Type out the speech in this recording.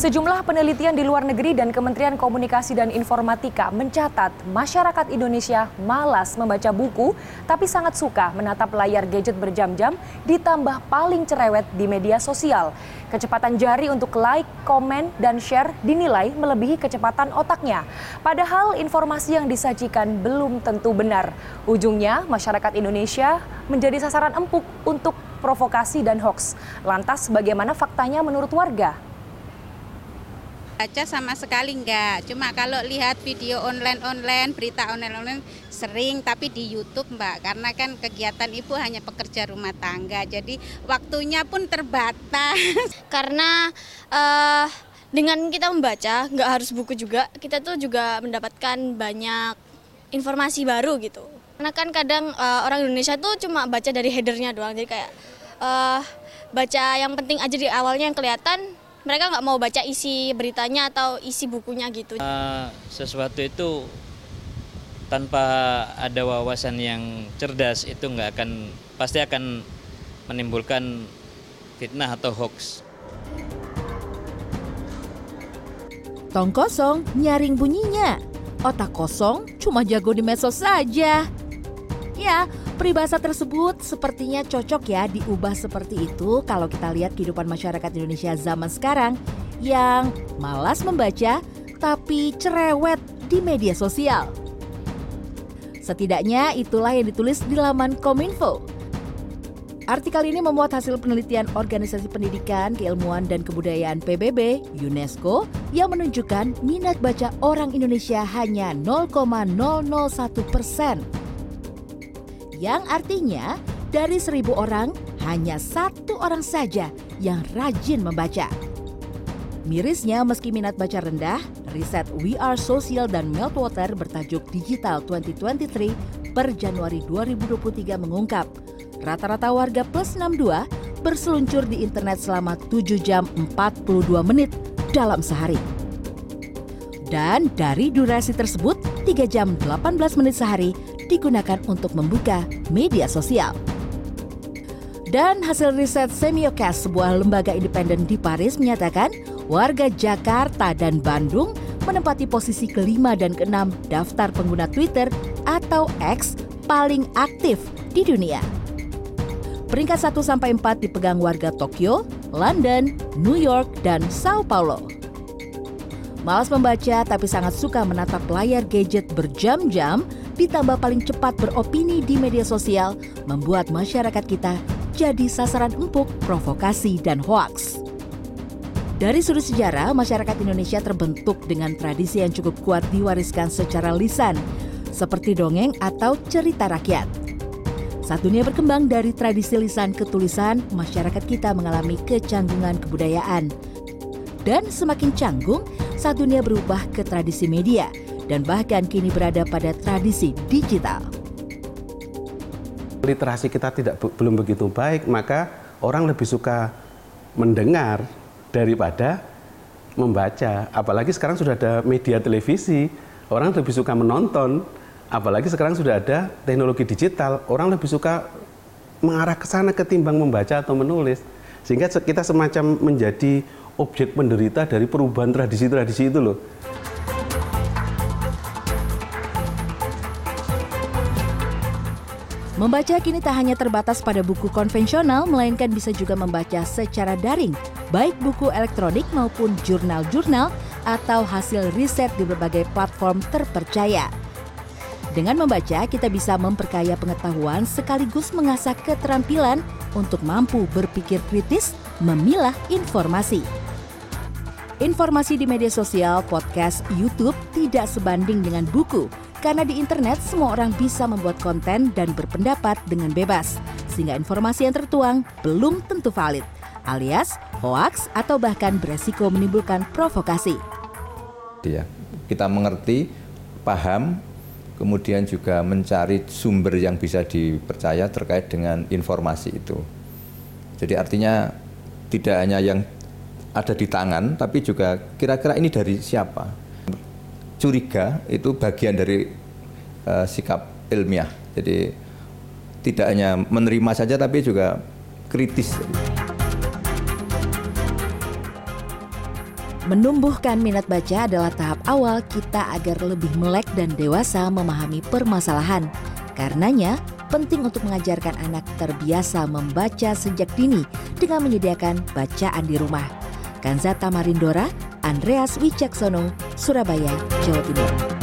Sejumlah penelitian di luar negeri dan Kementerian Komunikasi dan Informatika mencatat masyarakat Indonesia malas membaca buku tapi sangat suka menatap layar gadget berjam-jam ditambah paling cerewet di media sosial. Kecepatan jari untuk like, komen, dan share dinilai melebihi kecepatan otaknya. Padahal informasi yang disajikan belum tentu benar. Ujungnya masyarakat Indonesia menjadi sasaran empuk untuk provokasi dan hoax. Lantas bagaimana faktanya menurut warga? Baca sama sekali enggak. Cuma kalau lihat video online-online, berita online-online sering, tapi di YouTube Mbak. Karena kan kegiatan ibu hanya pekerja rumah tangga, jadi waktunya pun terbatas. Karena uh, dengan kita membaca, nggak harus buku juga, kita tuh juga mendapatkan banyak informasi baru gitu. Karena kan kadang uh, orang Indonesia tuh cuma baca dari headernya doang, jadi kayak uh, baca yang penting aja di awalnya yang kelihatan mereka nggak mau baca isi beritanya atau isi bukunya gitu. Uh, sesuatu itu tanpa ada wawasan yang cerdas itu nggak akan pasti akan menimbulkan fitnah atau hoax. Tong kosong nyaring bunyinya. Otak kosong cuma jago di medsos saja. Ya, peribahasa tersebut sepertinya cocok ya diubah seperti itu kalau kita lihat kehidupan masyarakat Indonesia zaman sekarang yang malas membaca tapi cerewet di media sosial. Setidaknya itulah yang ditulis di laman Kominfo. Artikel ini memuat hasil penelitian Organisasi Pendidikan, Keilmuan, dan Kebudayaan PBB, UNESCO, yang menunjukkan minat baca orang Indonesia hanya 0,001 persen yang artinya dari seribu orang hanya satu orang saja yang rajin membaca. Mirisnya meski minat baca rendah, riset We Are Social dan Meltwater bertajuk Digital 2023 per Januari 2023 mengungkap rata-rata warga plus 62 berseluncur di internet selama 7 jam 42 menit dalam sehari. Dan dari durasi tersebut, 3 jam 18 menit sehari digunakan untuk membuka media sosial. Dan hasil riset Semiocast, sebuah lembaga independen di Paris menyatakan warga Jakarta dan Bandung menempati posisi kelima dan keenam daftar pengguna Twitter atau X paling aktif di dunia. Peringkat 1 sampai 4 dipegang warga Tokyo, London, New York, dan Sao Paulo. Malas membaca tapi sangat suka menatap layar gadget berjam-jam ditambah paling cepat beropini di media sosial, membuat masyarakat kita jadi sasaran empuk provokasi dan hoaks. Dari sudut sejarah, masyarakat Indonesia terbentuk dengan tradisi yang cukup kuat diwariskan secara lisan, seperti dongeng atau cerita rakyat. Saat dunia berkembang dari tradisi lisan ke tulisan, masyarakat kita mengalami kecanggungan kebudayaan. Dan semakin canggung saat dunia berubah ke tradisi media – dan bahkan kini berada pada tradisi digital. Literasi kita tidak belum begitu baik, maka orang lebih suka mendengar daripada membaca. Apalagi sekarang sudah ada media televisi, orang lebih suka menonton. Apalagi sekarang sudah ada teknologi digital, orang lebih suka mengarah ke sana ketimbang membaca atau menulis. Sehingga kita semacam menjadi objek penderita dari perubahan tradisi-tradisi itu loh. Membaca kini tak hanya terbatas pada buku konvensional, melainkan bisa juga membaca secara daring, baik buku elektronik maupun jurnal-jurnal atau hasil riset di berbagai platform terpercaya. Dengan membaca, kita bisa memperkaya pengetahuan sekaligus mengasah keterampilan untuk mampu berpikir kritis, memilah informasi. Informasi di media sosial, podcast, YouTube tidak sebanding dengan buku, karena di internet semua orang bisa membuat konten dan berpendapat dengan bebas, sehingga informasi yang tertuang belum tentu valid, alias hoax atau bahkan beresiko menimbulkan provokasi. Ya, kita mengerti, paham, kemudian juga mencari sumber yang bisa dipercaya terkait dengan informasi itu. Jadi artinya tidak hanya yang ada di tangan, tapi juga kira-kira ini dari siapa curiga itu bagian dari uh, sikap ilmiah. Jadi tidak hanya menerima saja tapi juga kritis. Menumbuhkan minat baca adalah tahap awal kita agar lebih melek dan dewasa memahami permasalahan. Karenanya, penting untuk mengajarkan anak terbiasa membaca sejak dini dengan menyediakan bacaan di rumah. Kanzata Marindora, Andreas Wicaksono, Surabaya, Jawa Timur.